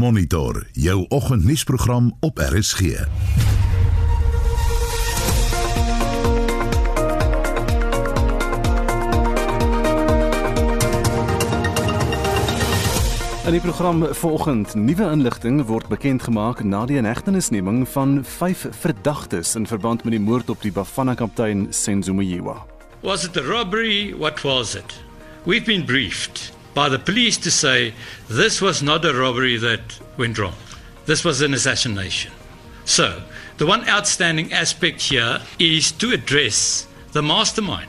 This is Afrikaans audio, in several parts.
Monitor jou oggendnuusprogram op RSG. In die program vanoggend nuwe inligting word bekend gemaak na die inhegtenisneming van 5 verdagtes in verband met die moord op die Bafana kaptein Senzo Muyiwa. Was it a robbery? What was it? We've been briefed by the police to say this was not a robbery that went wrong. This was an assassination. So, the one outstanding aspect here is to address the mastermind.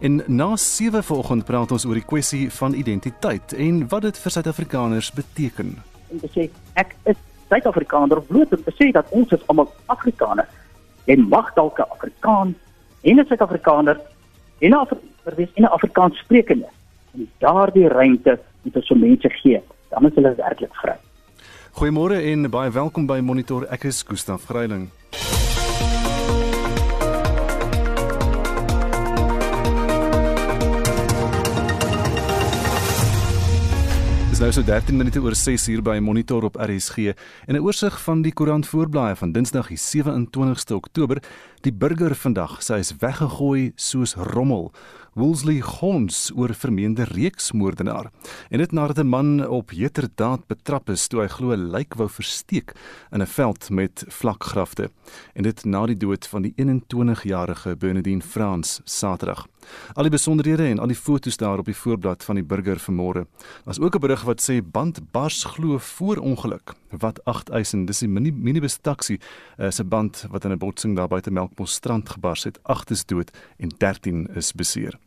En na 7 vanoggend praat ons oor die kwessie van identiteit en wat dit vir Suid-Afrikaners beteken. om te sê ek is Suid-Afrikaner of bloot om te sê dat ons is almal Afrikaners. Jy mag dalk 'n Afrikaan en 'n Suid-Afrikaner en 'n Afrikaner wees en 'n Afrikaans sprekende. En daardie ruimte moet ons vir mense gee. Dan is hulle werklik vry. Goeiemôre en baie welkom by Monitor. Ek is Gustaf Greiling. Dis nou so 13 minute oor 6 uur by Monitor op RSG en 'n oorsig van die koerant voorblaaie van Dinsdag die 27ste Oktober. Die burger vandag, sy is weggegooi soos rommel. Woolsley Gons oor vermeende reeksmoordenaar. En dit nadat 'n man op heterdaad betrap is toe hy glo 'n lijk wou versteek in 'n veld met vlakgrafte. En dit na die dood van die 21-jarige Bernardine Frans Saterdag. Al die besonderhede en al die foto's daar op die voorblad van die burger vanmôre. Daar's ook 'n berig wat sê band bars glo voor ongeluk. Wat 8 eisen, dis die mini minibus taxi uh, se band wat in 'n botsing daar buite Melkbos strand gebars het. 8 is dood en 13 is beseer.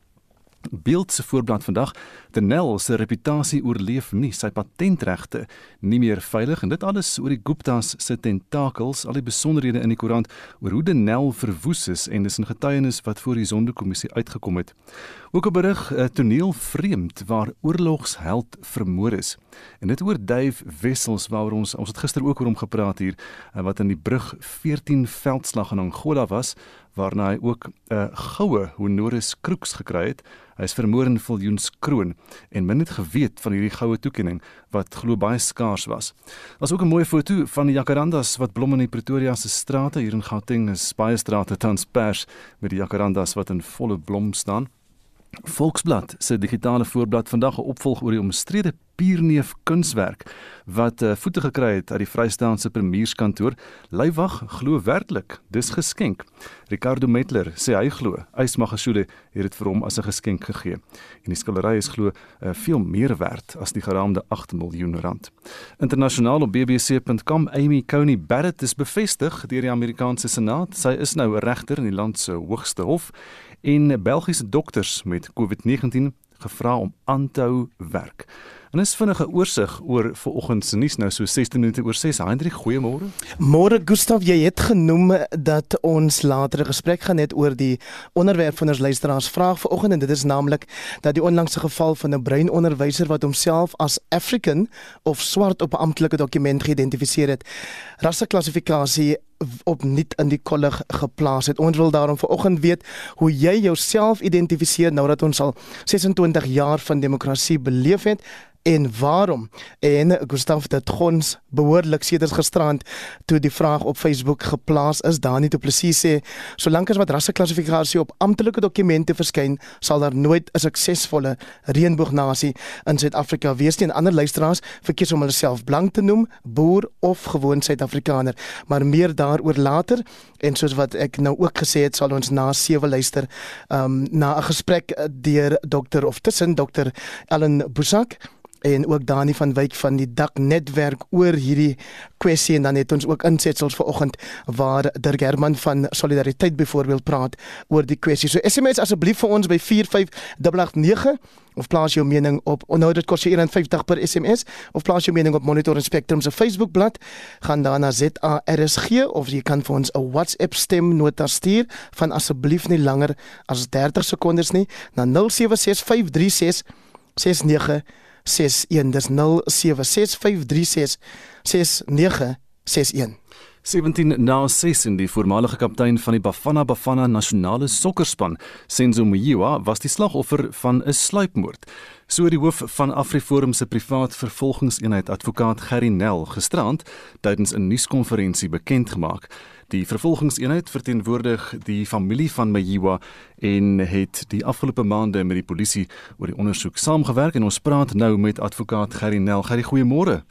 Beeld se voorblad vandag, Denel se reputasie oorleef nie sy patentregte nie meer veilig en dit alles oor die Guptas se tentakels, al die besonderhede in die koerant oor hoe Denel verwoes is en dis 'n getuienis wat voor die Sonderkommissie uitgekom het. Ook 'n berig, 'n toneel vreemd waar oorlogsheld vermoor is. En dit oor Dave Wessels waaroor ons ons het gister ook oor hom gepraat hier wat in die brug 14 veldslag in Angola was waarna hy ook 'n uh, goue honoris crux gekry het. Hy is vermoor in Viljoenskroon en min het geweet van hierdie goue toekenning wat glo baie skaars was. Daar's ook 'n mooi foto van die jacarandas wat blom in die Pretoria se strate hier in Gauteng is baie strate tans pers met die jacarandas wat in volle blom staan. Volksblad se digitale voorblad vandag 'n opvolg oor die omstrede Pierneef kunswerk wat uh, voete gekry het uit die Vrystaatse Premierskantoor. Leiwag glo werklik dis geskenk. Ricardo Metler sê hy glo Ysmagashule het dit vir hom as 'n geskenk gegee. En die skildery is glo uh, veel meer werd as die geraamde 8 miljoen rand. Internasionaal op bbc.com Amy Coney Barrett is bevestig deur die Amerikaanse Senaat. Sy is nou 'n regter in die land se hoogste hof en Belgiese dokters met COVID-19 gevra om aan te hou werk. En is vinnige oorsig oor vanoggend se nuus nou so 16 minute oor 6. Hendrik, goeiemôre. Môre Gustaf, jy het genoem dat ons later 'n gesprek gaan hê oor die onderwerp van ons luisteraars vraag vanoggend en dit is naamlik dat die onlangse geval van 'n breinonderwyser wat homself as African of swart op 'n amptelike dokument geïdentifiseer het, rasseklassifikasie opnuut in die kollig geplaas het. Ons wil daarom vanoggend weet hoe jy jouself identifiseer nou dat ons al 26 jaar van demokrasie beleef het en waarom? En Gustaf het ons behoorlik sedert gisterand toe die vraag op Facebook geplaas is daar nie te presies sê solank as wat rasseklassifikasie op amptelike dokumente verskyn sal daar nooit 'n suksesvolle reënboognasie in Suid-Afrika wees nie. En ander luisteraars verkies om hulle self blank te noem boer of gewoon Suid-Afrikaner. Maar meer daaroor later en soos wat ek nou ook gesê het sal ons na sewe luister um, na 'n gesprek deur dokter of tussen dokter Ellen Busak en ook Dani van Wyk van die dak netwerk oor hierdie kwessie en dan het ons ook insetsels vanoggend waar Dirk Herman van Solidariteit byvoorbeeld praat oor die kwessie. So SMS asseblief vir ons by 45889 of plaas jou mening op onthou dit kos jou 51 per SMS of plaas jou mening op Monitor en Spectrum se Facebookblad gaan dan na ZARSG of jy kan vir ons 'n WhatsApp stemnota stuur van asseblief nie langer as 30 sekondes nie na 076536 69 61 dis 0765366961 17 na 6 in die voormalige kaptein van die Bafana Bafana nasionale sokkerspan, Senzo Mjiwa, was die slagoffer van 'n sluipmoord. So die hoof van AfriForum se privaat vervolgingseenheid advokaat Gerry Nel gisterand tydens 'n nuuskonferensie bekend gemaak. Die vervolgingseenheid verteenwoordig die familie van Mjiwa en het die afgelope maande met die polisie oor die ondersoek saamgewerk en ons praat nou met advokaat Gerry Nel. Gerry, goeiemôre.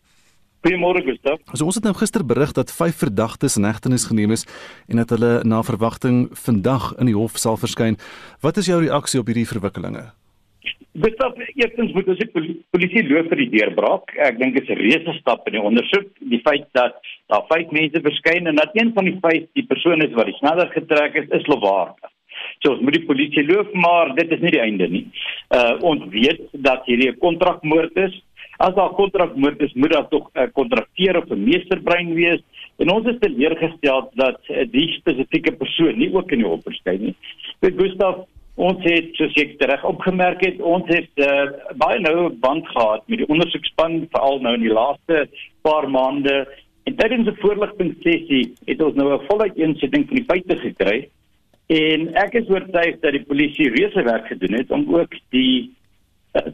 Goeiemôre Gustav. So ons het nou gister berig dat vyf verdagtes in hegtenis geneem is en dat hulle na verwagting vandag in die hof sal verskyn. Wat is jou reaksie op hierdie verwikkelinge? Gustav, eerstens moet ons die polisie loof vir die deurbraak. Ek dink dit is 'n reuse stap in die ondersoek. Die feit dat daar vyf mense verskyn en dat een van die vyf die persoon is wat die sneller getrek is, is loofwaardig. So ons moet die polisie loof, maar dit is nie die einde nie. Uh ons weet dat hierdie 'n kontrakmoord is as daar kontrakmoord is, moet daar tog 'n uh, kontrakteur of 'n meesterbrein wees. En ons is teleurgestel dat uh, die spesifieke persoon nie ook in die hof verskyn nie. Dit Gustav Ons het soos ek reg opgemerk het, ons het uh, baie nou band gehad met die ondersoekspan veral nou in die laaste paar maande. En tydens 'n voorligtingssessie het ons nou 'n voluit insetting van die feite gekry. En ek is oortuig dat die polisie reuse werk gedoen het om ook die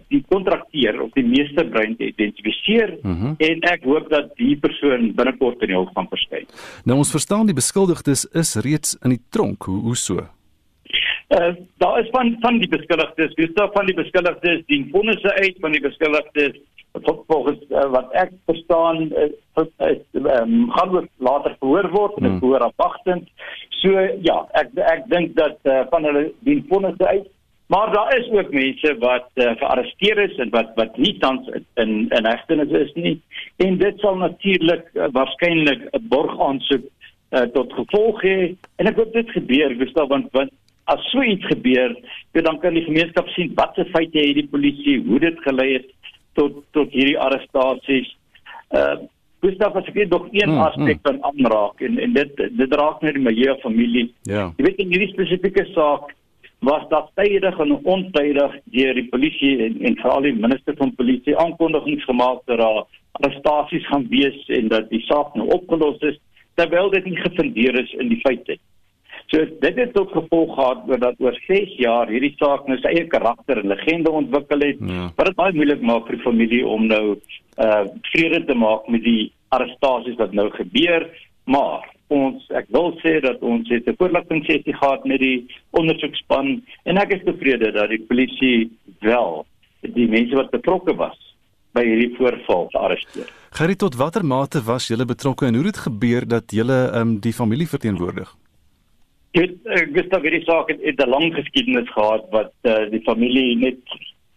die kontrakteur of die meesterbrein te identifiseer mm -hmm. en ek hoop dat die persoon binnekort in die hof gaan verskyn. Nou ons verstaan die beskuldigdes is reeds in die tronk. Hoe hoe so? Uh, daar is van van die beskuldigdes, dis daar van die beskuldigdes die vonnisse uit van die beskuldigdes volgens uh, wat ek verstaan is um, gaan ook later verhoor word en mm. verhoor afwagtend. So ja, ek ek dink dat uh, van hulle die vonnisse uit Maar daar is ook mense wat uh, gearresteer is en wat wat nie tans in in hegtenis is nie. En dit sal natuurlik uh, waarskynlik 'n borgaansoek uh, tot gevolg hê. En ek hoop dit gebeur, Gustav, want want as so iets gebeur, dan kan die gemeenskap sien wat se feite het die polisie, hoe dit gelei het tot tot hierdie arrestasies. Uh Gustav, as ek net nog een hmm, aspek hmm. kan aanraak en en dit dit raak net die Meyer familie. Ja. Jy weet in hierdie spesifieke saak was dat tydig en ontydig deur die polisie en, en veral die minister van polisie aankondigings gemaak dat daar arrestasies gaan wees en dat die saak nou opgelos is terwyl dit nie gefundeer is in die feite. So dit het tot gevolg gehad dat oor 6 jaar hierdie saak nou sy eie karakter en legende ontwikkel het ja. wat dit baie moeilik maak vir die familie om nou uh vrede te maak met die arrestasies wat nou gebeur maar ons ek wil sê dat ons het 'n voorligtingssessie gehad met die ondersoekspan en ek is tevrede dat die polisie wel die mense wat betrokke was by hierdie voorval gearresteer. Gerrie tot watter mate was julle betrokke en hoe het gebeur dat julle um, die familie verteenwoordig? Dit uh, Gustav het saak het 'n lang geskiedenis gehad wat uh, die familie net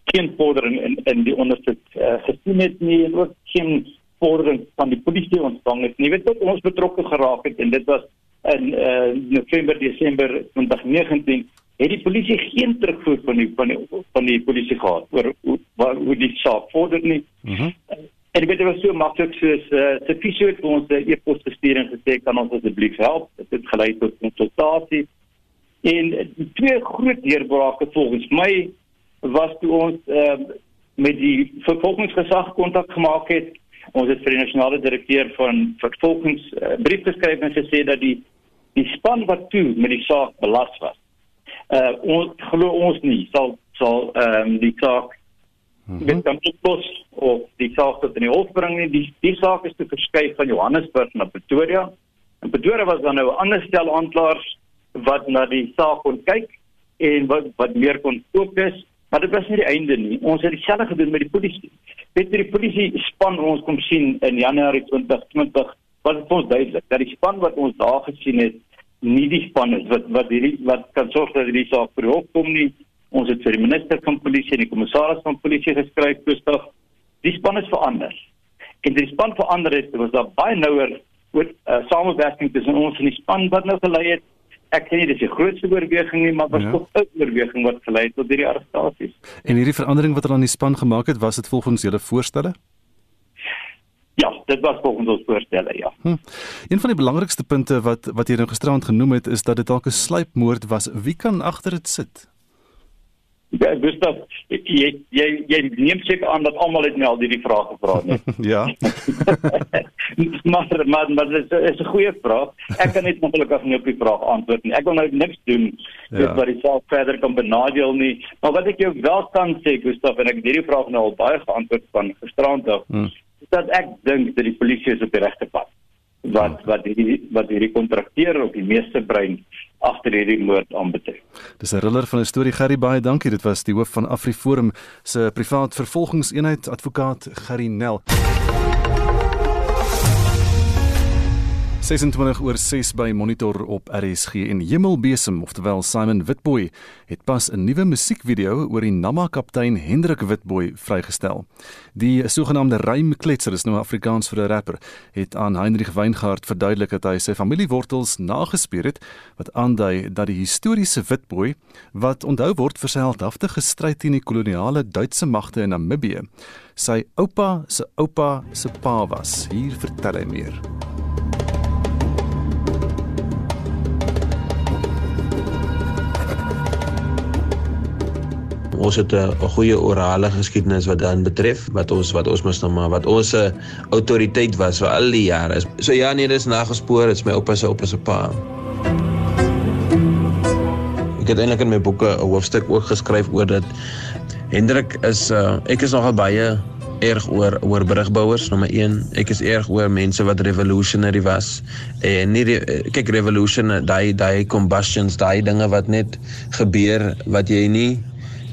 geen vordering in in die ondersoek uh, gesien het nie en ook geen vordering van die polisie ontvang het. Jy weet wat ons betrokke geraak het en dit was in uh, November Desember 2019 het die polisie geen terugvoer van die van die van die polisie gehad oor hoe waar hoe die saak vorder nie. Mm en dit was so maklik soos uh, se fisio het ons 'n e-pos gestuur en gesê kan ons asseblief help. Dit het gelei tot konsultasie. En die twee groot deurbrake volgens my was toe ons uh, met die vervolgingsgesag kontak gemaak het ons het vir die nasionale direkteur van vervolgings uh, brief geskryf en gesê dat die die span wat toe met die saak belas was. Uh ons glo ons nie sal sal ehm um, die saak met dan oplos of die saak tot in die hof bring nie. Die die saak is te verskuif van Johannesburg na Pretoria. En Pretoria was dan nou 'n ander stel aanklaers wat na die saak kon kyk en wat wat meer kon fokus, maar dit was nie die einde nie. Ons het dieselfde gedoen met die polisie weet jy die polisie span ons kom sien in Januarie 2020 was dit ons duidelik dat die span wat ons daar gesien het nie die span is wat wat hierdie wat kan sorg dat hierdie saak vir hof kom nie ons het vir die minister van polisie en die kommissaris van polisie geskryf Gustav die span is verander en die span verander het was daar baie nouer oor uh, samewerking tussen ons en die span wat nou gelei het ek sê nie dis die grootste oorweging nie, maar was ja. tog 'n oorweging wat gelei het tot hierdie arrestasies. En hierdie verandering wat hulle aan die span gemaak het, was dit volgens julle voorstelle? Ja, dit was volgens ons voorstelle, ja. Hm. Een van die belangrikste punte wat wat jy nou gisterand genoem het, is dat dit dalk 'n sluipmoord was. Wie kan agter dit sit? Ja, Gustav, jy jy jy neem seker aan dat almal het my al hierdie vrae gevra, nee. ja. maar maar maar dit is, is 'n goeie vraag. Ek kan net ongelukkig nie op die vraag antwoord nie. Ek wil nou niks doen ja. dit wat saak verder kan benadeel nie. Maar wat ek jou wel kan sê, Gustaf, en ek het hierdie vraag nou al baie geantwoord van gisterand af, hmm. is dat ek dink dat die polisie is op die regte pad. Wat wat hierdie wat hierdie kontrakteur op die meeste brein agter hierdie moord aanbetref. Dis 'n riller van 'n storie Gerry baie dankie. Dit was die hoof van AfriForum se privaat vervolgingseenheid advokaat Gerry Nel. 26 oor 6 by Monitor op RSG en Hemelbesem oftewel Simon Witboy het pas 'n nuwe musiekvideo oor die Nama kaptein Hendrik Witboy vrygestel. Die sogenaamde rymkletser is nou Afrikaans vir 'n rapper, het aan Heinrich Weingart verduidelik dat hy sy familiewortels nagespeur het wat aandui dat die historiese Witboy wat onthou word vir sy heldhaftige stryd teen die koloniale Duitse magte in Namibië, sy oupa se oupa se pa was. Hier vertel hy meer. Ons het 'n goeie orale geskiedenis wat dan betref wat ons wat ons mos nou maar wat ons 'n autoriteit was vir al die jare. So ja, nee, dis nagespoor, dit's my oupa se oupa se pa. Ek het eintlik in my boeke 'n hoofstuk ook geskryf oor dat Hendrik is uh, ek is nogal baie erg oor oor brugbouers nommer 1 ek is erg oor mense wat revolutionary was en nie kyk revolution daai daai combustions daai dinge wat net gebeur wat jy nie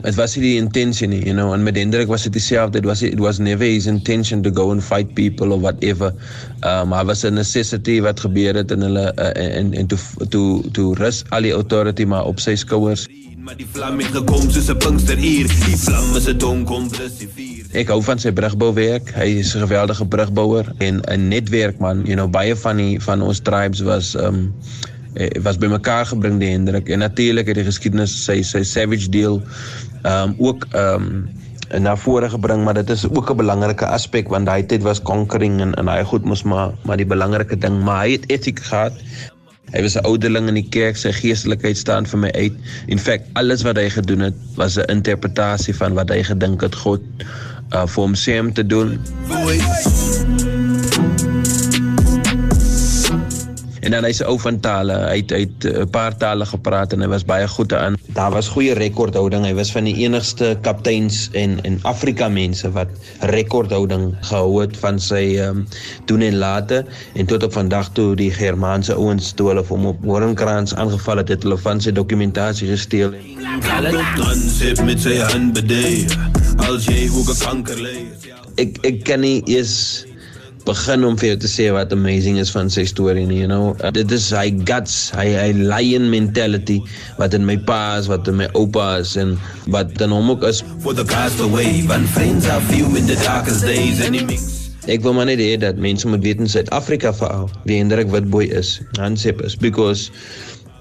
It was nie die intensie nie, you know, en met Hendrik was dit dieselfde. It was it was never his intention to go and fight people or whatever. Um maar was 'n necessity wat gebeur het in hulle uh, en en to to to rus al die authority maar op sy skouers. Maar die vlam het gekom soos 'n pinksteruur. Die vlam is 'n donk kom plus die vuur. Ek hou van sy brugbouwerk. Hy is 'n geweldige brugbouer en 'n netwerkman. You know, baie van die van ons tribes was um eh, was bymekaar gebring die Hendrik en natuurlik het die geskiedenis sy sy savage deal um, ook ehm um, na vore gebring maar dit is ook 'n belangrike aspek want daai tyd was conquering en en hy goed mos maar maar die belangrike ding maar hy het etiek gehad. Hy was 'n ouderling in die kerk sy geestelikheid staan vir my uit. In feite alles wat hy gedoen het was 'n interpretasie van wat hy gedink het God uh, vir hom sê om te doen. Voice. En dan hy's 'n ou van tale. Hy het uit 'n paar tale gepraat en hy was baie goed daarin. Daar was goeie rekordhouding. Hy was van die enigste kapteins en en Afrika mense wat rekordhouding gehou het van sy ehm um, doen en late en tot op vandag toe die Germaanse ouens toe hulle hom op Horenkrans aangeval het, het hulle van sy dokumentasie gesteel. Ek ek kan nie eens begin om vir jou te sê wat amazing is van sy storie nie, you know. Uh, dit is hy guts, hy hy lion mentality wat in my pa is, wat in my oupa is en wat dan hom ook is for the past away when friends are few in the darkest days and it makes Ek wil maar net hê dat mense moet weet in Suid-Afrika veral wie Hendrik Witboy is, Hansep is because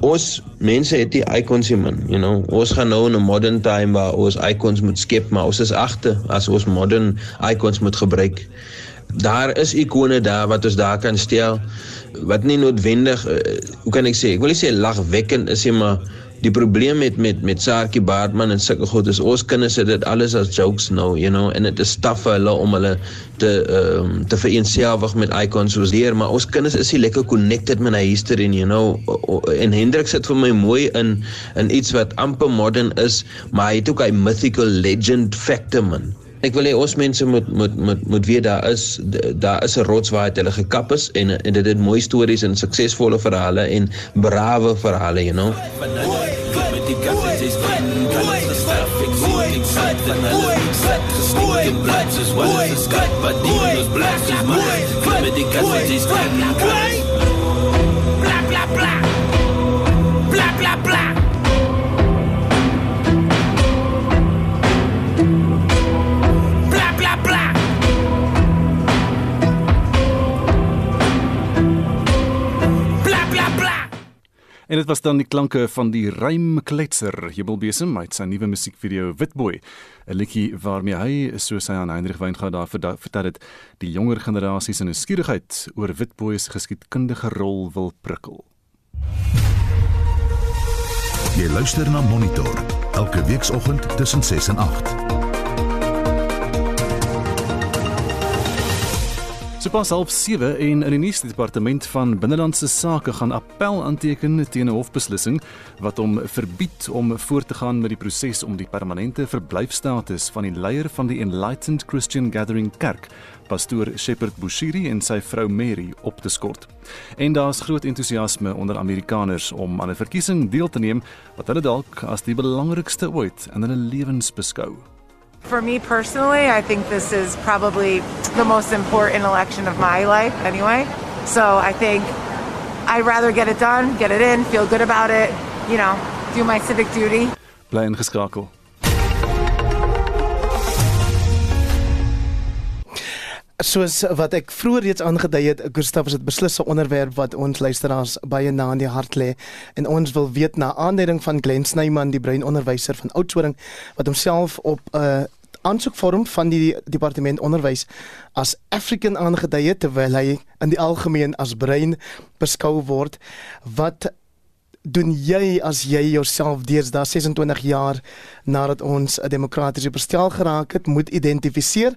ons mense het die icons hier man, you know. Ons gaan nou in 'n modern time waar ons icons moet skep, maar ons is agter as ons modern icons moet gebruik daar is ikone daar wat ons daar kan stel wat nie noodwendig uh, hoe kan ek sê ek wil nie sê lagwekkend is nie maar die probleem met met met Saartjie Baartman en sulke goed is ons kinders het dit alles as jokes nou you know en dit is taaf vir hulle om hulle te um, te vereenselwig met icons soos hier maar ons kinders is nie lekker connected met hy history you know. En Hendrik sit vir my mooi in in iets wat amper modern is maar hy het ook 'n mythical legend factor man Ek wil hê ons mense moet moet moet moet weet daar is daar is 'n rots waar hulle gekap is en en dit het mooi stories en suksesvolle verhale en brawe verhale, you know. Bla En dit was dan die klanke van die rymkletser Jebelbesem met sy nuwe musiekvideo Witboy. 'n Liedjie waarmee hy soos hy aan Heinrich Weingart daar vertel het, die jonger generasie se nuuskierigheid oor Witboy se geskiedkundige rol wil prikkel. Jy luister na Monitor elke weekoggend tussen 6 en 8. Sopas half 7 en in die nuus die departement van binnelandse sake gaan appel aanteken teen 'n hofbeslissing wat hom verbied om voort te gaan met die proses om die permanente verblyfstatus van die leier van die Enlightened Christian Gathering Kerk, pastoor Shepherd Bushiri en sy vrou Mary op te skort. En daar's groot entoesiasme onder Amerikaners om aan 'n verkiesing deel te neem wat hulle dalk as die belangrikste ooit in hulle lewens beskou. For me personally, I think this is probably the most important election of my life anyway. So I think I'd rather get it done, get it in, feel good about it, you know, do my civic duty. Bly ingeskakel. Soos wat ek vroeër reeds aangedui het, Gustaf is dit beslis 'n onderwerp wat ons luisteraars baie na in die hart lê en ons wil weet na aanleiding van Glenn Snyman, die breinonderwyser van Oudtshoorn wat homself op 'n uh, aansoekvorm van die departement onderwys as African aangedui het terwyl hy in die algemeen as brein beskou word. Wat doen jy as jy jouself deesdae 26 jaar nadat ons 'n demokratiese bestel geraak het, moet identifiseer?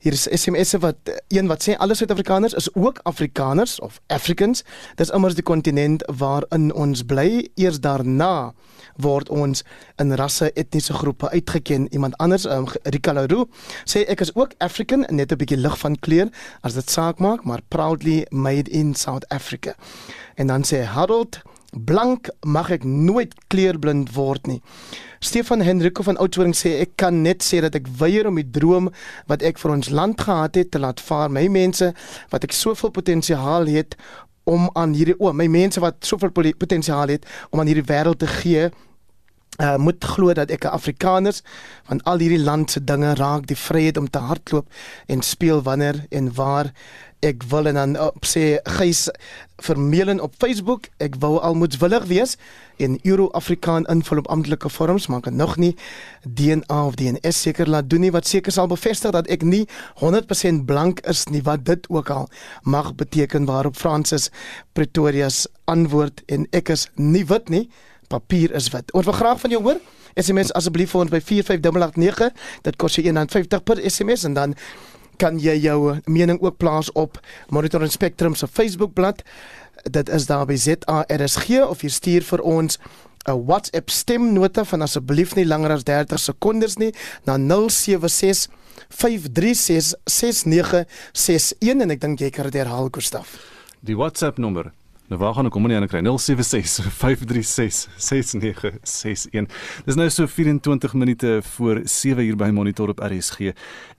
Hier is SMS'e wat een wat sê alle Suid-Afrikaners is ook Afrikaners of Africans. Dis immers die kontinent waarin ons bly. Eers daarna word ons in rasse etniese groepe uitgeken. Iemand anders, um, Rika Leroux, sê ek is ook African, net 'n bietjie lig van kleur as dit saak maak, maar proudly made in South Africa. En dan sê Harold Blank mag ek nooit kleurblind word nie. Stefan Hendriko van Oudtshoorn sê ek kan net sê dat ek weier om die droom wat ek vir ons land gehad het te laat vaar. My mense wat ek soveel potensiaal het om aan hierdie o, oh, my mense wat soveel potensiaal het om aan hierdie wêreld te gee. Uh, moet glo dat ek 'n Afrikaners van al hierdie land se dinge raak die vryheid om te hardloop en speel wanneer en waar ek wil en dan op sê Gys vermelen op Facebook ek wou al moetswillig wees en Euro-Afrikaan invul op amptelike vorms maar kan nog nie DNA of DNS seker laat doen nie wat seker sal bevestig dat ek nie 100% blank is nie wat dit ook al mag beteken waarop Francis Pretorius antwoord en ek is nie wit nie papier is wit. Ons wil graag van jou hoor. SMS asseblief vir ons by 45889 dit kos jy 1.50 per SMS en dan kan jy jou mening ook plaas op Monitor en Spectrum se Facebookblad. Dit is daar by ZARSG of jy stuur vir ons 'n WhatsApp stemnota van asseblief nie langer as 30 sekondes nie na 076 536 6961 en ek dink jy kan dit herhaal Gustaf. Die WhatsApp nommer Nou waar gaan ek kom nie aan kry 076 536 6961. Dis nou so 24 minute voor 7 uur by Monitor op RSG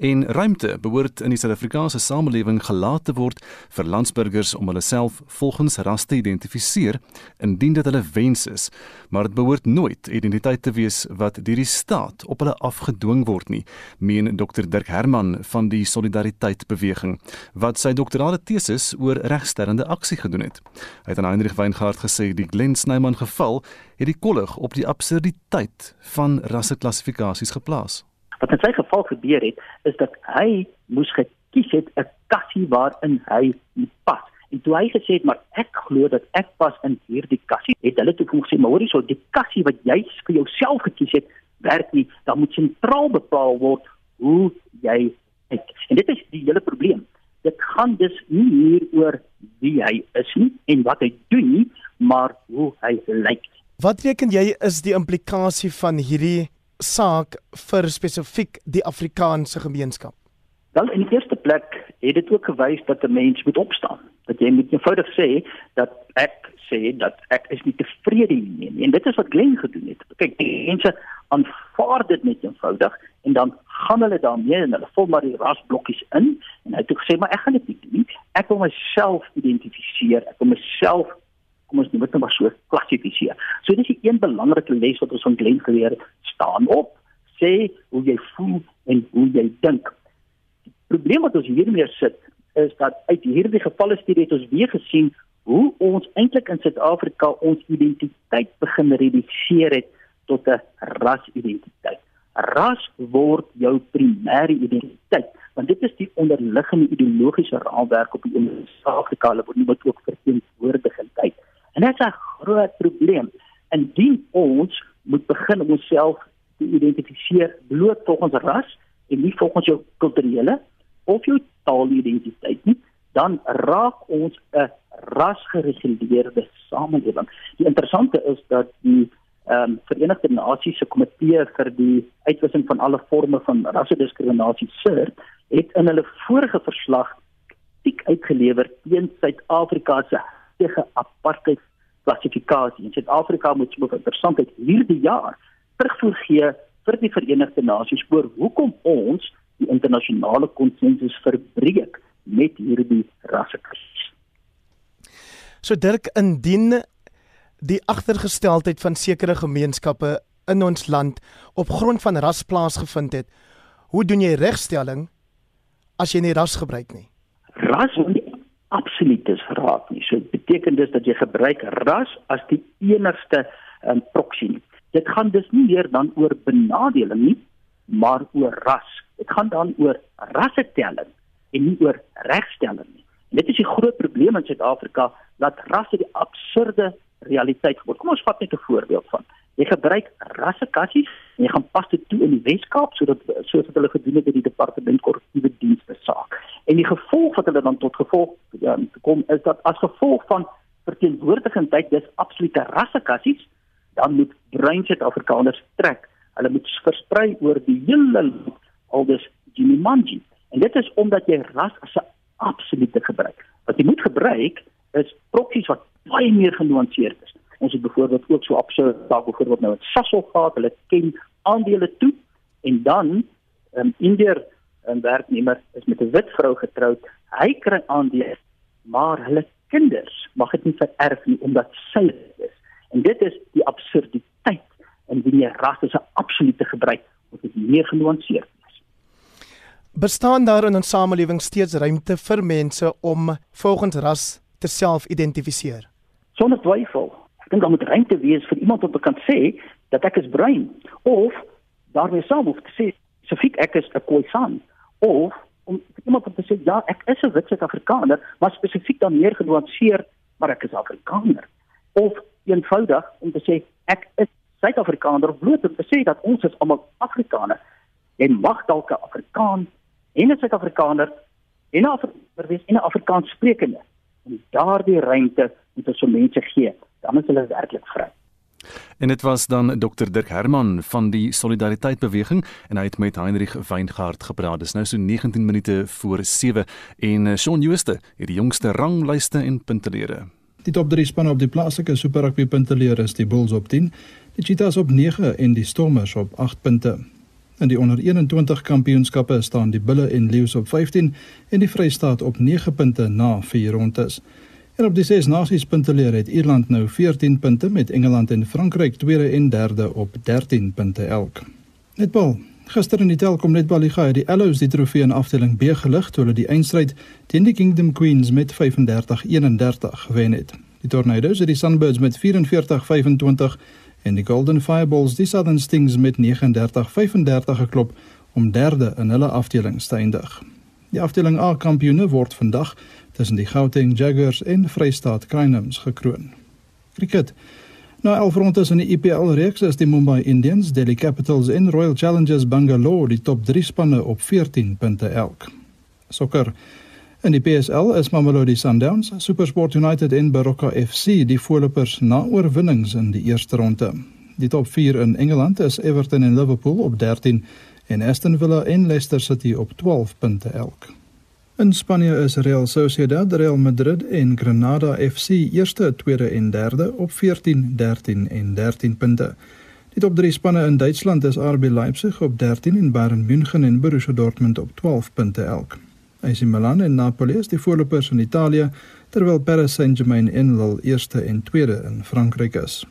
en ruimte behoort in die Suid-Afrikaanse samelewing gelaat te word vir landsburgers om hulle self volgens ras te identifiseer indien dit hulle wens is, maar dit behoort nooit identiteit te wees wat deur die staat op hulle afgedwing word nie, meen Dr Dirk Herman van die Solidariteit Beweging wat sy doktorale tesis oor regstellende aksie gedoen het. Hy het aan Heinrich Weingart gesê die Glen Snyman geval het die kollig op die absurditeit van rasseklassifikasies geplaas. Wat in sy geval gebeur het, is dat hy moes gekies het 'n kassie waarin hy pas. En toe hy gesê het maar ek glo dat ek pas in hierdie kassie, het hulle toe gesê maar hoorie so die kassie wat jy vir jouself gekies het, werk nie. Dan moet sentraal bepaal word hoe jy het. En dit is die hele probleem dit gaan dus nie hier oor wie hy is nie en wat hy doen nie, maar hoe hy lyk. Wat reken jy is die implikasie van hierdie saak vir spesifiek die Afrikaanse gemeenskap? Wel in die eerste plek het dit ook gewys dat 'n mens moet opstaan. Dat jy moet eenvoudig sê dat ek sê dat ek is nie tevrede hiermee nie. En dit is wat Glen gedoen het. Kyk, die mense aanvaar dit net eenvoudig en dan gaan hulle daarmee en hulle vul maar die rasblokkies in. En hy het gesê maar ek gaan dit nie doen ek wil myself identifiseer. Ek wil myself kom ons noem dit maar so klassifiseer. So dis 'n een belangrike les wat ons van Glen geleer het staan op. Sê hoe jy voel en hoe jy dink. Die probleem wat ons hiermee sit is dat uit hierdie gevalle studie het ons weer gesien hoe ons eintlik in Suid-Afrika ons identiteit begin reduseer het tot 'n rasidentiteit. Ras word jou primêre identiteit, want dit is die onderliggende ideologiese raamwerk op die Suid-Afrika wat nie wat ook verteenwoordigheid. En dit is 'n groot probleem. Indien ons moet begin om onsself te identifiseer bloot volgens ras en nie volgens jou kulturele of jou taalidentiteit nie, dan raak ons 'n rasgereguleerde samelewing. Die interessante is dat die ehm um, Verenigde Nasies se komitee vir die uitwissing van alle forme van rassediskriminasie CERT het in hulle vorige verslag kritiek uitgelewer teen Suid-Afrika se tegen apartheid klassifikasie. En Suid-Afrika moet 'n interessantheid hierdie jaar terugvoer gee vir die Verenigde Nasies oor hoekom ons die internasionale konsensus verbreek met hierdie rassekrisis. So Dirk, indien die agtergesteldheid van sekere gemeenskappe in ons land op grond van ras plaasgevind het, hoe doen jy regstelling as jy nie ras gebruik nie? Ras moet nie absolutes raad nie. So dit beteken dus dat jy gebruik ras as die enigste um, proxy. Dit gaan dus nie meer dan oor benadeling nie, maar oor ras. Dit gaan dan oor rassetelling en nie oor regstelling nie. Dit is die groot probleem in Suid-Afrika dat rasse die absurde realiteit word. Kom ons vat net 'n voorbeeld van. Jy gebruik rassekassies en jy gaan pas dit toe in die Weskaap sodat soos wat hulle gedoen het by die departement korrektiewe dienste saak. En die gevolg wat hulle dan tot gevolg ja, kom is dat as gevolg van verteenwoordigendheid dis absolute rassekassies, dan moet bruin Suid-Afrikaners trek. Hulle moet versprei oor die hele land aldus Jimmy Manji. En dit is omdat jy ras as 'n absolute gebruik. Wat jy moet gebruik is proksies wat baie meer genuanceerd is. Ons het byvoorbeeld ook so absurde saak byvoorbeeld nou met Sasol gehad, hulle ken aandele toe en dan um, Indiër 'n werknemer is met 'n wit vrou getroud. Hy kry aandele, maar hulle kinders mag dit nie vererf nie omdat sy is. En dit is die absurditeit en wie nie ras is 'n absolute gebruik moet dit meer genuanceerd Bestaan daar in ons samelewing steeds ruimte vir mense om volgens ras te self-identifiseer? Sonder twyfel. Ek dink daar moet ruimte wees vir iemand om te kan sê dat ek is bruin of daarmee saam of te sê spesifiek ek is 'n Khoisan of om iemand om te sê ja, ek is 'n wit Suid-Afrikaner, maar spesifiek dan meer genuanceer, maar ek is Afrikaner. Of eenvoudig om te sê ek is Suid-Afrikaner of bloot om te sê dat ons is almal Afrikaners. En mag dalk 'n Afrikaan en 'n Suid-Afrikaner en 'n Afrikaner wees en 'n Afrikaans sprekende. En daardie ruimte moet ons vir mense gee, dan is hulle werklik vry. En dit was dan Dr Dirk Herman van die Solidariteit Beweging en hy het met Heinrich Weingart gepraat. Dis nou so 19 minute voor 7 en eh, Shaun Jooste het die jongste ranglyste en puntelere. Die top 3 spanne op die plaaslike Super Rugby puntelere is die Bulls op 10, die Cheetahs op 9 en die Stormers op 8 punte. In die onder 21 kampioenskappe staan die Bulle en Leeu's op 15 en die Vrystaat op 9 punte na 4 rondes. En op die ses nasies punteleer het Ierland nou 14 punte met Engeland en Frankryk tweede en derde op 13 punte elk. Netbal. Gister in die Telkom Netballiga het die Ellows die trofee in afdeling B gelig toe hulle die eindstryd teen die Kingdom Queens met 35-31 gewen het. Die Tornadoes het die Sunbirds met 44-25 en die Golden Fireballs die Southern Stings met 39-35 geklop om derde in hulle afdeling te eindig. Die afdeling A kampioene word vandag tussen die Gauteng Jaguars en Vrystaat Crinums gekroon. Cricket. Na 11 rondes in die IPL reeks is die Mumbai Indians, Delhi Capitals en Royal Challengers Bangalore die top 3 spanne op 14 punte elk. Sokker. In die PSL is Mamelodi Sundowns, SuperSport United en Baroka FC die voorlopers na oorwinnings in die eerste ronde. Die top 4 in Engeland is Everton en Liverpool op 13 en Aston Villa en Leicester City op 12 punte elk. In Spanje is Real Sociedad, Real Madrid en Granada FC eerste, tweede en derde op 14, 13 en 13 punte. Die top 3 spanne in Duitsland is RB Leipzig op 13 en Bayern München en Borussia Dortmund op 12 punte elk. AC Milan en Napoli is die voorlopers in Italië, terwyl Paris Saint-Germain en Lille eerste en tweede in Frankryk is.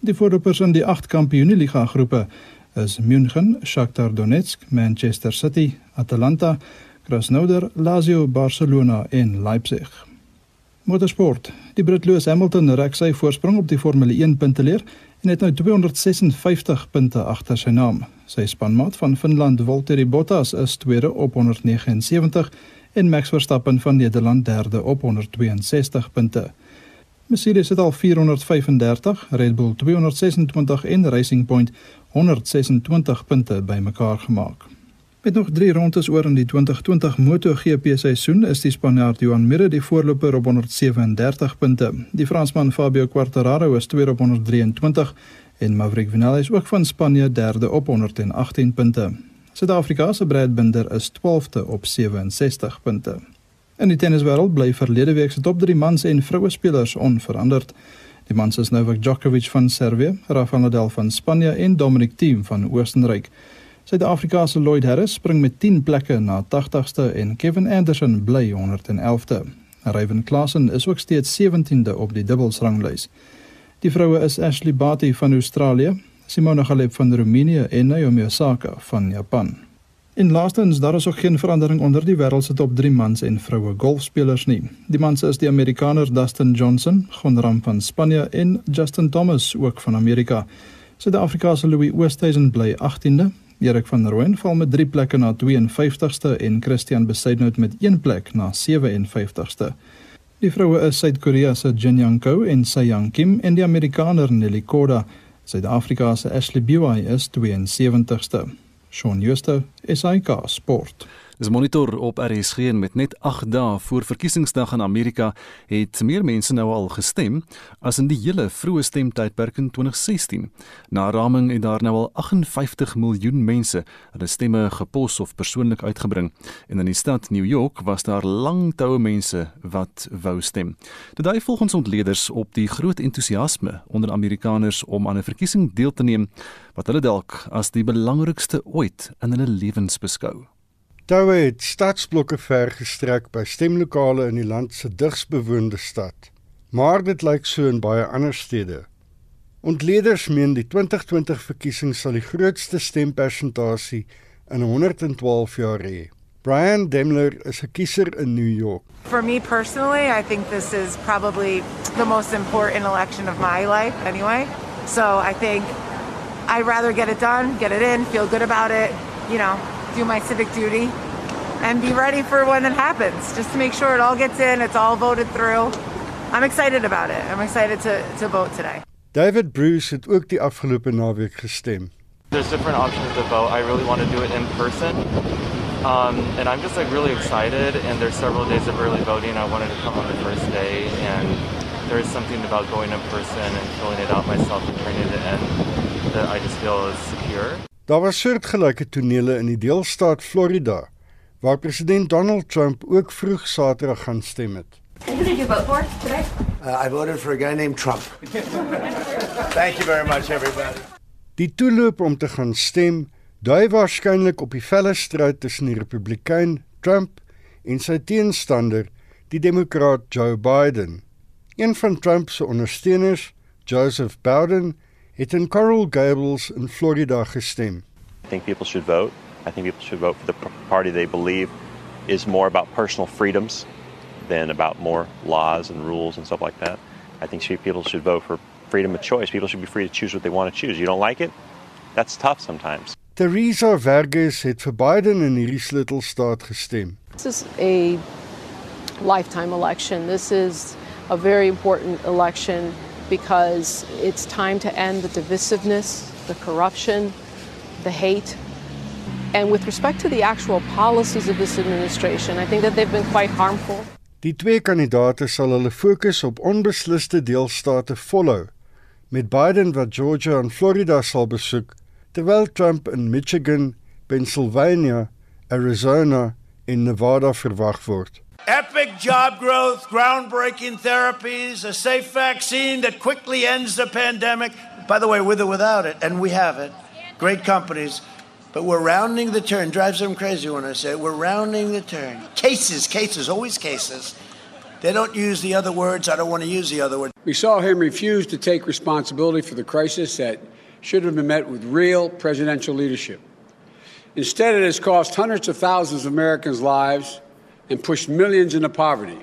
Die voorlopers in die 8 Kampioenliga groepe is München, Shakhtar Donetsk, Manchester City, Atalanta, Krasnodar, Lazio, Barcelona en Leipzig. Motorsport. Die Brit Lewis Hamilton rek sy voorsprong op die Formule 1 punteleer en het nou 256 punte agter sy naam. Sy spanmaat van Finland, Valtteri Bottas, is tweede op 179 en Max Verstappen van Nederland derde op 162 punte. Mercedes het al 435, Red Bull 226 en Racing Point 126 punte bymekaar gemaak. Met nog 3 rondes oor in die 2020 MotoGP seisoen is die Spanjaard Joan Mir die voorloper op 137 punte. Die Fransman Fabio Quartararo is tweede op 123 en Maverick Vinales ook van Spanje derde op 118 punte. Suid-Afrika se Brad Binder is 12de op 67 punte. In die tenniswêreld bly verlede week se top 3 mans en vroue spelers onveranderd. Die mans is Novak Djokovic van Servië, Rafael Nadal van Spanje en Dominic Thiem van Oostenryk. Suid-Afrika se Lloyd Harris spring met 10 plekke na 80ste en Kevin Anderson bly 111de. Ryan Klassen is ook steeds 17de op die dubbelsranglys. Die vroue is Ashley Barty van Australië, Simona Halep van Roemenië en Naomi Osaka van Japan. In laastens daar is ook geen verandering onder die wêreld se top 3 mans en vroue golfspelers nie. Die mans is die Amerikaner Dustin Johnson, Gonram van Spanje en Justin Thomas ook van Amerika. Suid-Afrika se Louis Oosthuizen bly 18de, Erik van Rooyen val met 3 plekke na 52ste en Christian Besaidnout met 1 plek na 57ste. Die vroue is Suid-Korea se Jin Young Ko en Se Young Kim en die Amerikaner Nelly Korda. Suid-Afrika se Ashley Buy is 72ste. Shaun Schuster, SAK Sport. Dis monitor op RSG en met net 8 dae voor verkiesingsdag in Amerika het meer mense nou al gestem as in die hele vroeë stemtydperk in 2016. Na raming het daar nou al 58 miljoen mense hulle stemme gepos of persoonlik uitgebring en in die stad New York was daar lang toue mense wat wou stem. Dit dui volgens ontleeders op die groot entoesiasme onder Amerikaners om aan 'n verkiesing deel te neem wat hulle dalk as die belangrikste ooit in hulle lewens beskou. Toue het stadsblokke vergestrek by stemlokale in die land se digsbewoonde stad. Maar dit lyk so in baie ander stede. Ontleeders meen die 2020 verkiesing sal die grootste stempersentasie in 112 jaar hê. Brian Demler is 'n kiezer in New York. For me personally, I think this is probably the most important election of my life anyway. So I think I'd rather get it done, get it in, feel good about it, you know, do my civic duty and be ready for when it happens, just to make sure it all gets in, it's all voted through. I'm excited about it. I'm excited to to vote today. David Bruce het ook die afgelope naweek gestem. There's different options to vote. I really want to do it in person. Um, and I'm just like really excited and there's several days of early voting. I wanted to come on the first day and there is something about going in person and filling it out myself and turning it in that I just feel is secure. Daar was soortgelyke tonele in die deelstaat Florida waar president Donald Trump ook vroeg Saterdag gaan stem het. Who did you vote for today? Uh, I voted for a guy named Trump. Thank you very much everybody. Die toeloop om te gaan stem dui waarskynlik op die felle stryd tussen die Republikein Trump en sy teenstander, die Demokraat Joe Biden. Een van Trump se ondersteuners, Joseph Biden, het in Coral Gables in Florida gestem. I think people should vote. I think people should vote for the party they believe is more about personal freedoms than about more laws and rules and stuff like that. I think people should vote for freedom of choice. People should be free to choose what they want to choose. You don't like it? That's tough sometimes. Teresa Vergez het vir Biden in hierdie sleutelstaat gestem. This is a lifetime election. This is a very important election because it's time to end the divisiveness, the corruption, the hate And with respect to the actual policies of this administration, I think that they've been quite harmful. Die twee kandidaate sal hulle fokus op onbesliste deelstate volhou, met Biden wat Georgia en Florida sal besoek, terwyl Trump in Michigan, Pennsylvania, Arizona en Nevada verwag word. Epic job growth, groundbreaking therapies, a safe vaccine that quickly ends the pandemic. By the way, with or without it, and we have it. Great companies. But we're rounding the turn. Drives them crazy when I say it. We're rounding the turn. Cases, cases, always cases. They don't use the other words. I don't want to use the other word. We saw him refuse to take responsibility for the crisis that should have been met with real presidential leadership. Instead, it has cost hundreds of thousands of Americans' lives and pushed millions into poverty.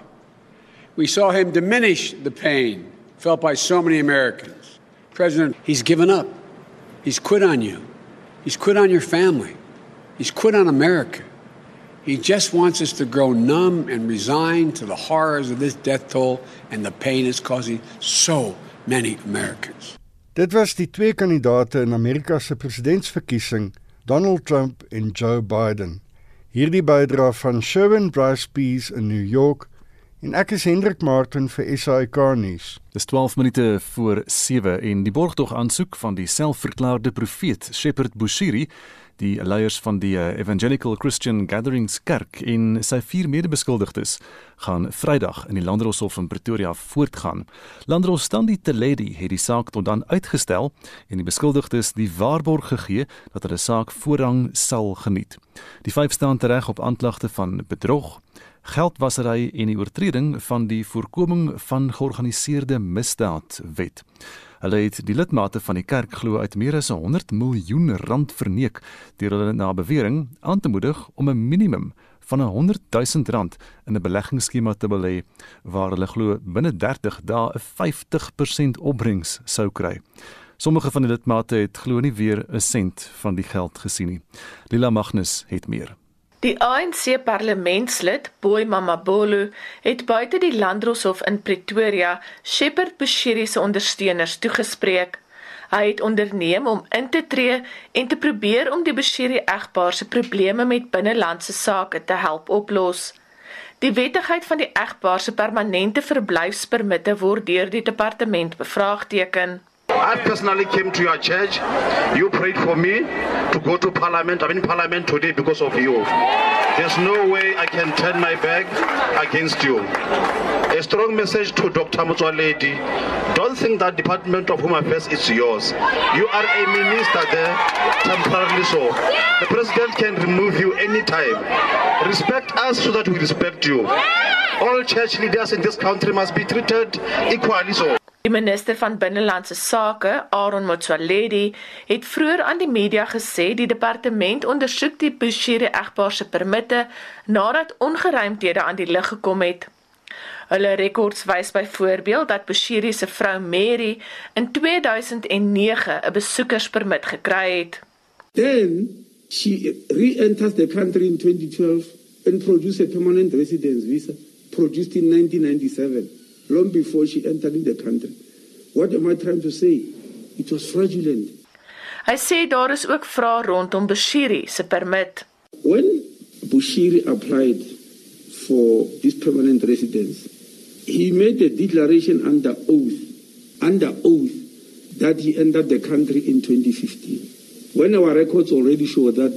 We saw him diminish the pain felt by so many Americans. President, he's given up. He's quit on you. He's quit on your family. He's quit on America. He just wants us to grow numb and resign to the horrors of this death toll and the pain it's causing so many Americans. Dit was die twee kandidate in Amerika se presidentsverkiesing, Donald Trump en Joe Biden. Hierdie bydra van Sherwin Bryce Peace in New York en ek is Hendrik Martin vir SAK nuus. Dis 12 minute voor 7 en die borgtog aansoek van die selfverklaarde profeet Shepherd Bushiri die leiers van die eh, Evangelical Christian Gatherings Kerk en sy vier medebeskuldigdes gaan Vrydag in die Landdroshof in Pretoria voortgaan. Landdros Standie Teledi het die saak tot dan uitgestel en die beskuldigdes die waarborg gegee dat hulle saak voorrang sal geniet. Die vyf staan tereg op aanklagte van bedrog, geldwasery en die oortreding van die voorkoming van georganiseerde misdaad wet. Hulle het die lidmate van die kerk glo uit meer as 100 miljoen rand verneek deur hulle na bewering aan te moedig om 'n minimum van 100 000 rand in 'n beleggingsskema te belê waar hulle glo binne 30 dae 'n 50% opbrengs sou kry. Sommige van die lidmate het glo nie weer 'n sent van die geld gesien nie. Lila Magnus het meer. Die ANC parlementslid, Boy Mamabolo, het buite die Landdroshof in Pretoria Shepherd Bushiri se ondersteuners toegespreek. Hy het onderneem om in te tree en te probeer om die Bushiri egpaar se probleme met binnelandse sake te help oplos. Die wettigheid van die egpaar se permanente verblyfspermitte word deur die departement bevraagteken. I personally came to your church. You prayed for me to go to parliament. I'm in parliament today because of you. There's no way I can turn my back against you. A strong message to Dr. Mutwaledi. Don't think that Department of Home Affairs is yours. You are a minister there, temporarily so. The president can remove you anytime. Respect us so that we respect you. All church leaders in this country must be treated equally so. Die minister van binnelandse sake, Aaron Motsoaledi, het vroeër aan die media gesê die departement ondersoek die Bushiri egpaar se permitte nadat ongeruimthede aan die lig gekom het. Hulle rekords wys byvoorbeeld dat Bushiri se vrou Mary in 2009 'n besoekerspermit gekry het. Then she re-enters the country in 2012 and produces a permanent residence visa produced in 1997 long before she entered in the country. What am I trying to say? It was fraudulent. Hy sê daar is ook vrae rondom Bushiri se permit. When Bushiri applied for this permanent residence, he made a declaration under oath, under oath, that he entered the country in 2015. When our records already show that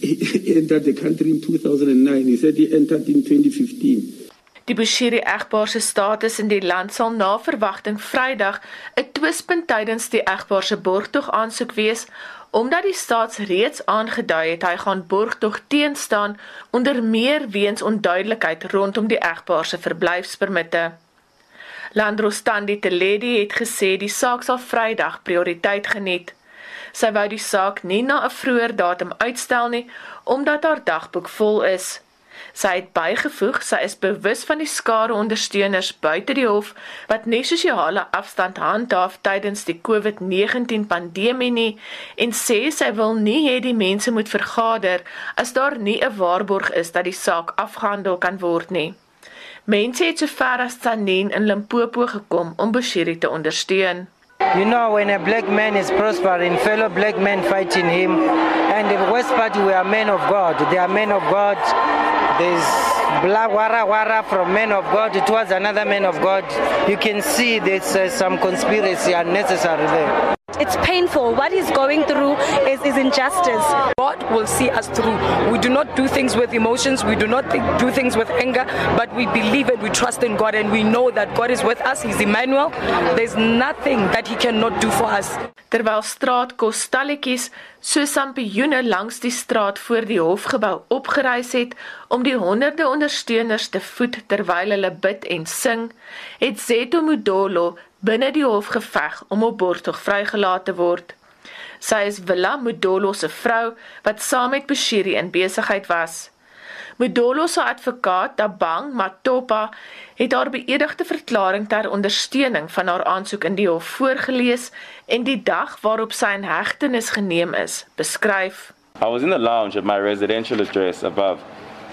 he entered the country in 2009, he said he entered in 2015. Die Bushiri egpaar se status in die land sal na verwagting Vrydag 'n twispunt tydens die egpaar se borgtog aansoek wees, omdat die staats reeds aangedui het hy gaan borgtog teenstaan onder meer weens onduidelikheid rondom die egpaar se verblyfspermitte. Landrostandi Teledi het gesê die saak sal Vrydag prioriteit geniet. Sy wou die saak nie na 'n vroeër datum uitstel nie omdat haar dagboek vol is. Sy het bygevoeg sy is bewus van die skare ondersteuners buite die hof wat nie sosiale afstand handhaaf tydens die COVID-19 pandemie nie en sê sy wil nie hê die mense moet vergader as daar nie 'n waarborg is dat die saak afgehandel kan word nie. Mense het sover as Tsanen in Limpopo gekom om Bushiri te ondersteun. You know, when a black man is prospering, fellow black men fighting him, and the West Party, we are men of God. They are men of God. There's black wara wara from men of God towards another man of God. You can see there's uh, some conspiracy unnecessary there. It's painful. What he's going through is, is injustice. God will see us through. We do not do things with emotions. We do not think, do things with anger, but we believe and we trust in God and we know that God is with us. He's Emmanuel. There's nothing that he cannot do for us. Terwyl straatkos stalletjies so sampioene langs die straat voor die hofgebou opgereis het om die honderde ondersteuners te voed terwyl hulle bid en sing, het Zeto Mudolo binne die hof geveg om op borgtog vrygelaat te word. Sy is Villa Mudolo se vrou wat saam met Bushiri in besigheid was. Mudolo se advokaat, Tabang Matopa, het haar beëdigde verklaring ter ondersteuning van haar aansoek in die hof voorgeles en die dag waarop sy in hegtenis geneem is, beskryf. I was in the lounge at my residential address above,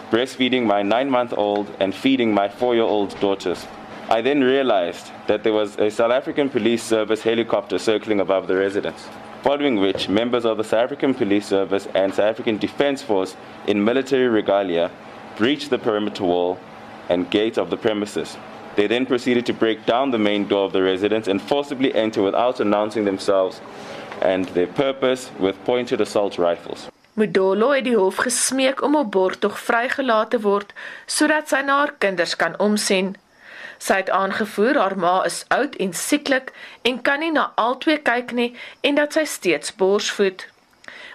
breastfeeding my 9-month-old and feeding my 4-year-old daughters. I then realized that there was a South African police service helicopter circling above the residence. Following which members of the South African Police Service and South African Defence Force in military regalia breached the perimeter wall and gate of the premises. They then proceeded to break down the main door of the residence and forcibly enter without announcing themselves and their purpose with pointed assault rifles. Modolo het die hof gesmeek om op borgtog vrygelaat te word sodat sy na haar kinders kan omsien. Sy het aangevoer haar ma is oud en sieklik en kan nie na albei kyk nie en dat sy steeds borsvoed.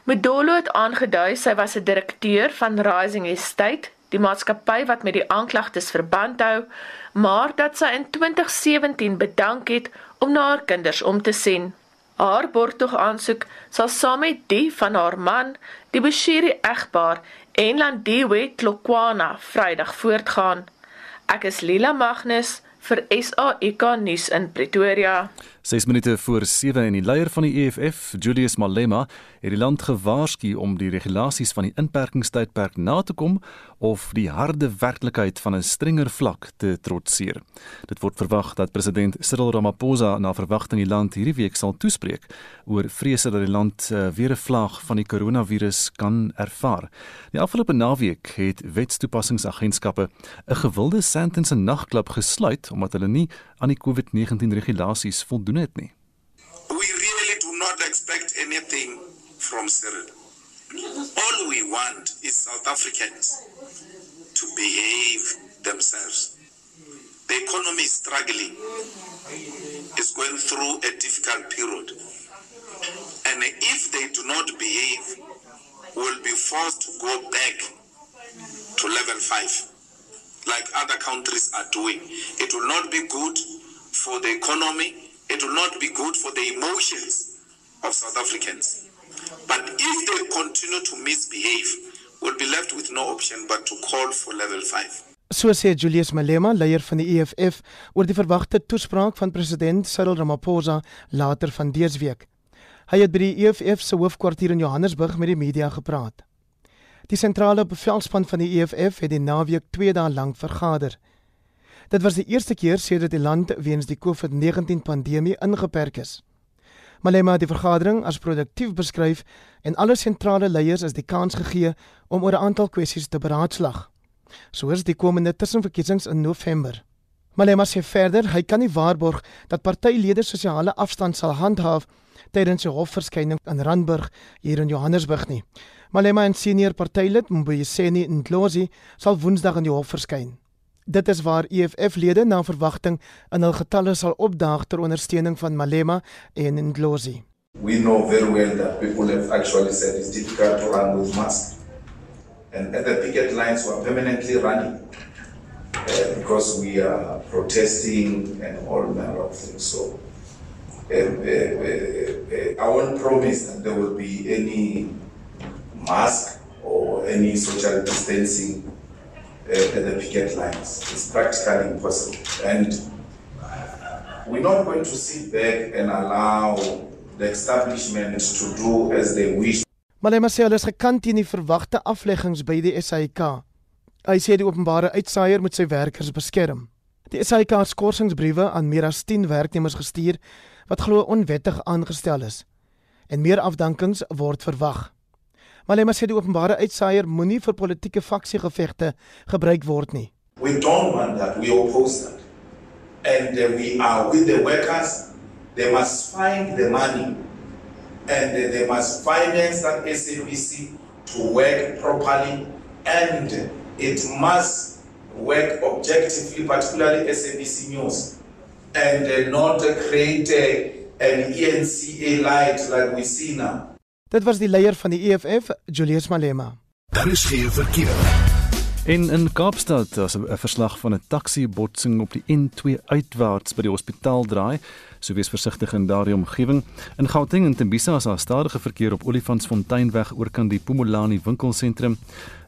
Modolo het aangedui sy was 'n direkteur van Rising Estate, die maatskappy wat met die aanklagtes verband hou, maar dat sy in 2017 bedank het om na haar kinders om te sien. Haar borgtog aansoek sal saam met die van haar man, die Bushiri egpaar en Landiwe Klokwana Vrydag voortgaan. Ek is Lila Magnus vir SAK nuus in Pretoria. 6 minute voor 7 en die leier van die EFF, Julius Malema, het die land gewaarsku om die regulasies van die inperkingstydperk na te kom of die harde werklikheid van 'n strenger vlak te trotseer. Dit word verwag dat president Cyril Ramaphosa na verwagting die land hierdie week sal toespreek oor vrese dat die land uh, weer 'n vlaag van die koronavirus kan ervaar. Die afgelope naweek het wetstoepassingsagentskappe 'n gewilde sentence nagklub gesluit omdat hulle nie aan die COVID-19 regulasies voldoen het nie. We really do not expect anything from Cyril. All we want is South Africans to behave themselves. The economy is struggling, is going through a difficult period. And if they do not behave, we'll be forced to go back to level five, like other countries are doing. It will not be good for the economy, it will not be good for the emotions of South Africans. But if they continue to misbehave, we'll be left with no option but to call for level 5. So sê Julius Malema, leier van die EFF, oor die verwagte toespraak van president Cyril Ramaphosa later van dese week. Hy het by die EFF se hoofkwartier in Johannesburg met die media gepraat. Die sentrale bevelspan van die EFF het die naweek 2 dae lank vergader. Dit was die eerste keer sedert die land weens die COVID-19 pandemie ingeperk is. Malema het die vergadering as produktief beskryf en alle sentrale leiers is die kans gegee om oor 'n aantal kwessies te beraadslag. Soos die komende tussenverkiesings in November. Malema sê verder hy kan nie waarborg dat partylede sosiale afstand sal handhaaf tydens sy hofverskyning in Randburg hier in Johannesburg nie. Malema en senior partylid Mbuyiseni Ndlozi sal Woensdag in die hof verskyn. Dit is waar EFF-lede na verwagting in hul getalle sal opdaag ter ondersteuning van Malema en Ndlozi. We know very well that people have actually said it's difficult to run with masks. And at the picket lines we are permanently running uh, because we are protesting and all manner of things. So uh, uh, uh, I won't promise that there will be any mask or any social distancing uh, at the picket lines. It's practically impossible. And we're not going to sit back and allow the establishment to do as they wish. Malema sê hulle is gekant teen die verwagte afleggings by die SAIK. Hy sê die openbare uitsaaier moet sy werkers beskerm. Die SAIK het skorsingsbriewe aan meer as 10 werknemers gestuur wat glo onwettig aangestel is en meer afdankings word verwag. Malema sê die openbare uitsaaier moenie vir politieke faksiegevegte gebruik word nie. We don't want that. We oppose that. And uh, we are with the workers. They must find the money and uh, they must finance that SABC to work properly and it must work objectively, particularly SABC News, and uh, not uh, create uh, an ENCA light like we see now. Dit was die leier van die EFF, Julius Malema. Daar is geen verkeer. En in Kaapstad was 'n verslag van 'n taxi-botsing op die N2 uitwaarts by die hospitaal draai. So wees versigtig in daardie omgewing. In Gauteng en Tembisa is daar stadige verkeer op Olifantsfonteinweg oorkant die Pumulani winkelsentrum.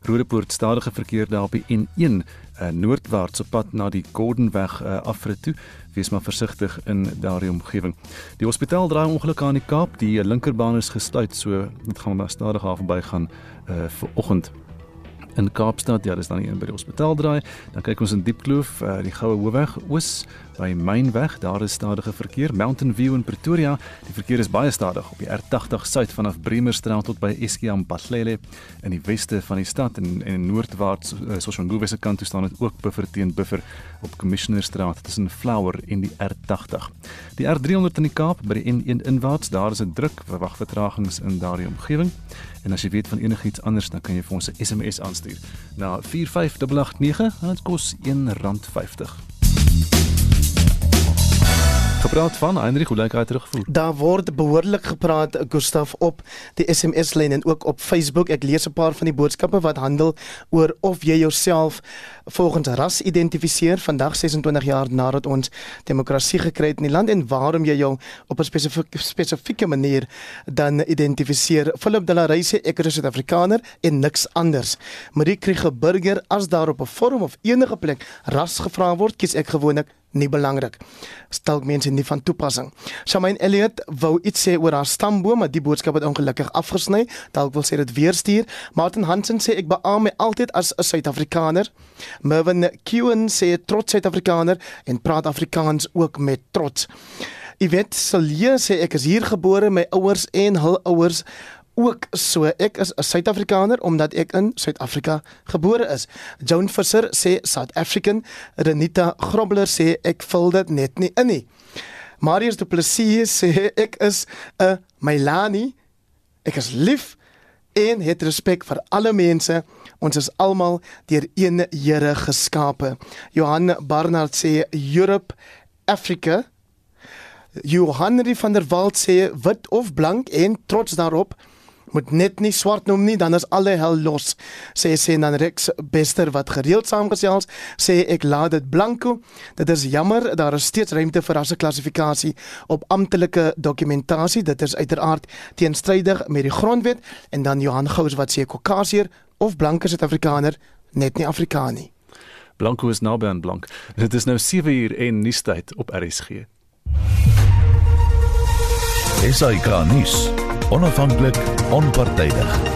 Rodepoort stadige verkeer daar op die N1 uh, noordwaarts op pad na die Gordonweg uh, afrit. Wees maar versigtig in daardie omgewing. Die hospitaal draai ongeluk aan die Kaap. Die linkerbaan is gesluit, so dit gaan maar stadig af verby gaan uh, vir oggend. In Kaapstad, ja, dis dan een by die hospitaal draai. Dan kyk ons in Diepkloof, uh, die Goue Hoofweg oos by Mainweg, daar is stadige verkeer. Mountain View in Pretoria, die verkeer is baie stadig op die R80 suid vanaf Bremerstraat tot by Eskiam Patlele in die weste van die stad en en noordwaarts uh, Soshanguve se kant toe staan dit ook buffer teen buffer op Commissionerstraat tussen Flower en die R80. Die R300 in die Kaap by die N1 inwaarts, daar is 'n druk verwag vertragings in daardie omgewing. En as jy weet van enigiets anders, dan kan jy vir ons 'n SMS aanstuur na 45889 en dit kos R1.50. Gepraat van Heinrich, hoe lyk hy terugvoer? Daar word behoorlik gepraat Gustaf op die SMS lyn en ook op Facebook. Ek lees 'n paar van die boodskappe wat handel oor of jy jouself volgens ras identifiseer vandag 26 jaar nadat ons demokrasie gekry het in die land en waarom jy jou op 'n spesifieke spesifieke manier dan identifiseer. Philip de la Rey sê ek is 'n Suid-Afrikaner en niks anders. Marie Krieger Burger as daar op 'n forum of enige plek ras gevra word, kies ek gewoonlik nie belangrik. Stel mense nie van toepassing. Shamaine Elliot wou iets sê oor haar stamboom, maar die boodskap het ongelukkig afgesny. Dalk wil sy dit weer stuur. Martin Hansen sê ek beamoen my altyd as 'n Suid-Afrikaner. Mervin Kewen sê trots Suid-Afrikaner en praat Afrikaans ook met trots. Iwet Silje sê ek is hier gebore, my ouers en hul ouers ook so ek is 'n Suid-Afrikaner omdat ek in Suid-Afrika gebore is. Joan Visser sê South African, Renita Grobler sê ek vul dit net nie in nie. Marius Du Plessis sê ek is 'n Mylani. Ek is lief en het respek vir alle mense. Ons is almal deur een Here geskape. Johan Barnard sê Europe, Afrika. Johan van der Walt sê wit of blank en trots daarop moet net nie swart noem nie dan is alle hel los sê sê dan Rex Bester wat gereeld saamgesels sê ek laat dit blanco. Dit is jammer daar is steeds ruimte vir rasse klassifikasie op amptelike dokumentasie. Dit is uiteraard teenstrydig met die grondwet. En dan Johan Gous wat sê Kaukasier of blanke Suid-Afrikaner net nie Afrikaanie Blanco is naby aan blank. Dit is nou 7 uur en nuustyd op RSG SAK nuus onafhanklik, onpartydig.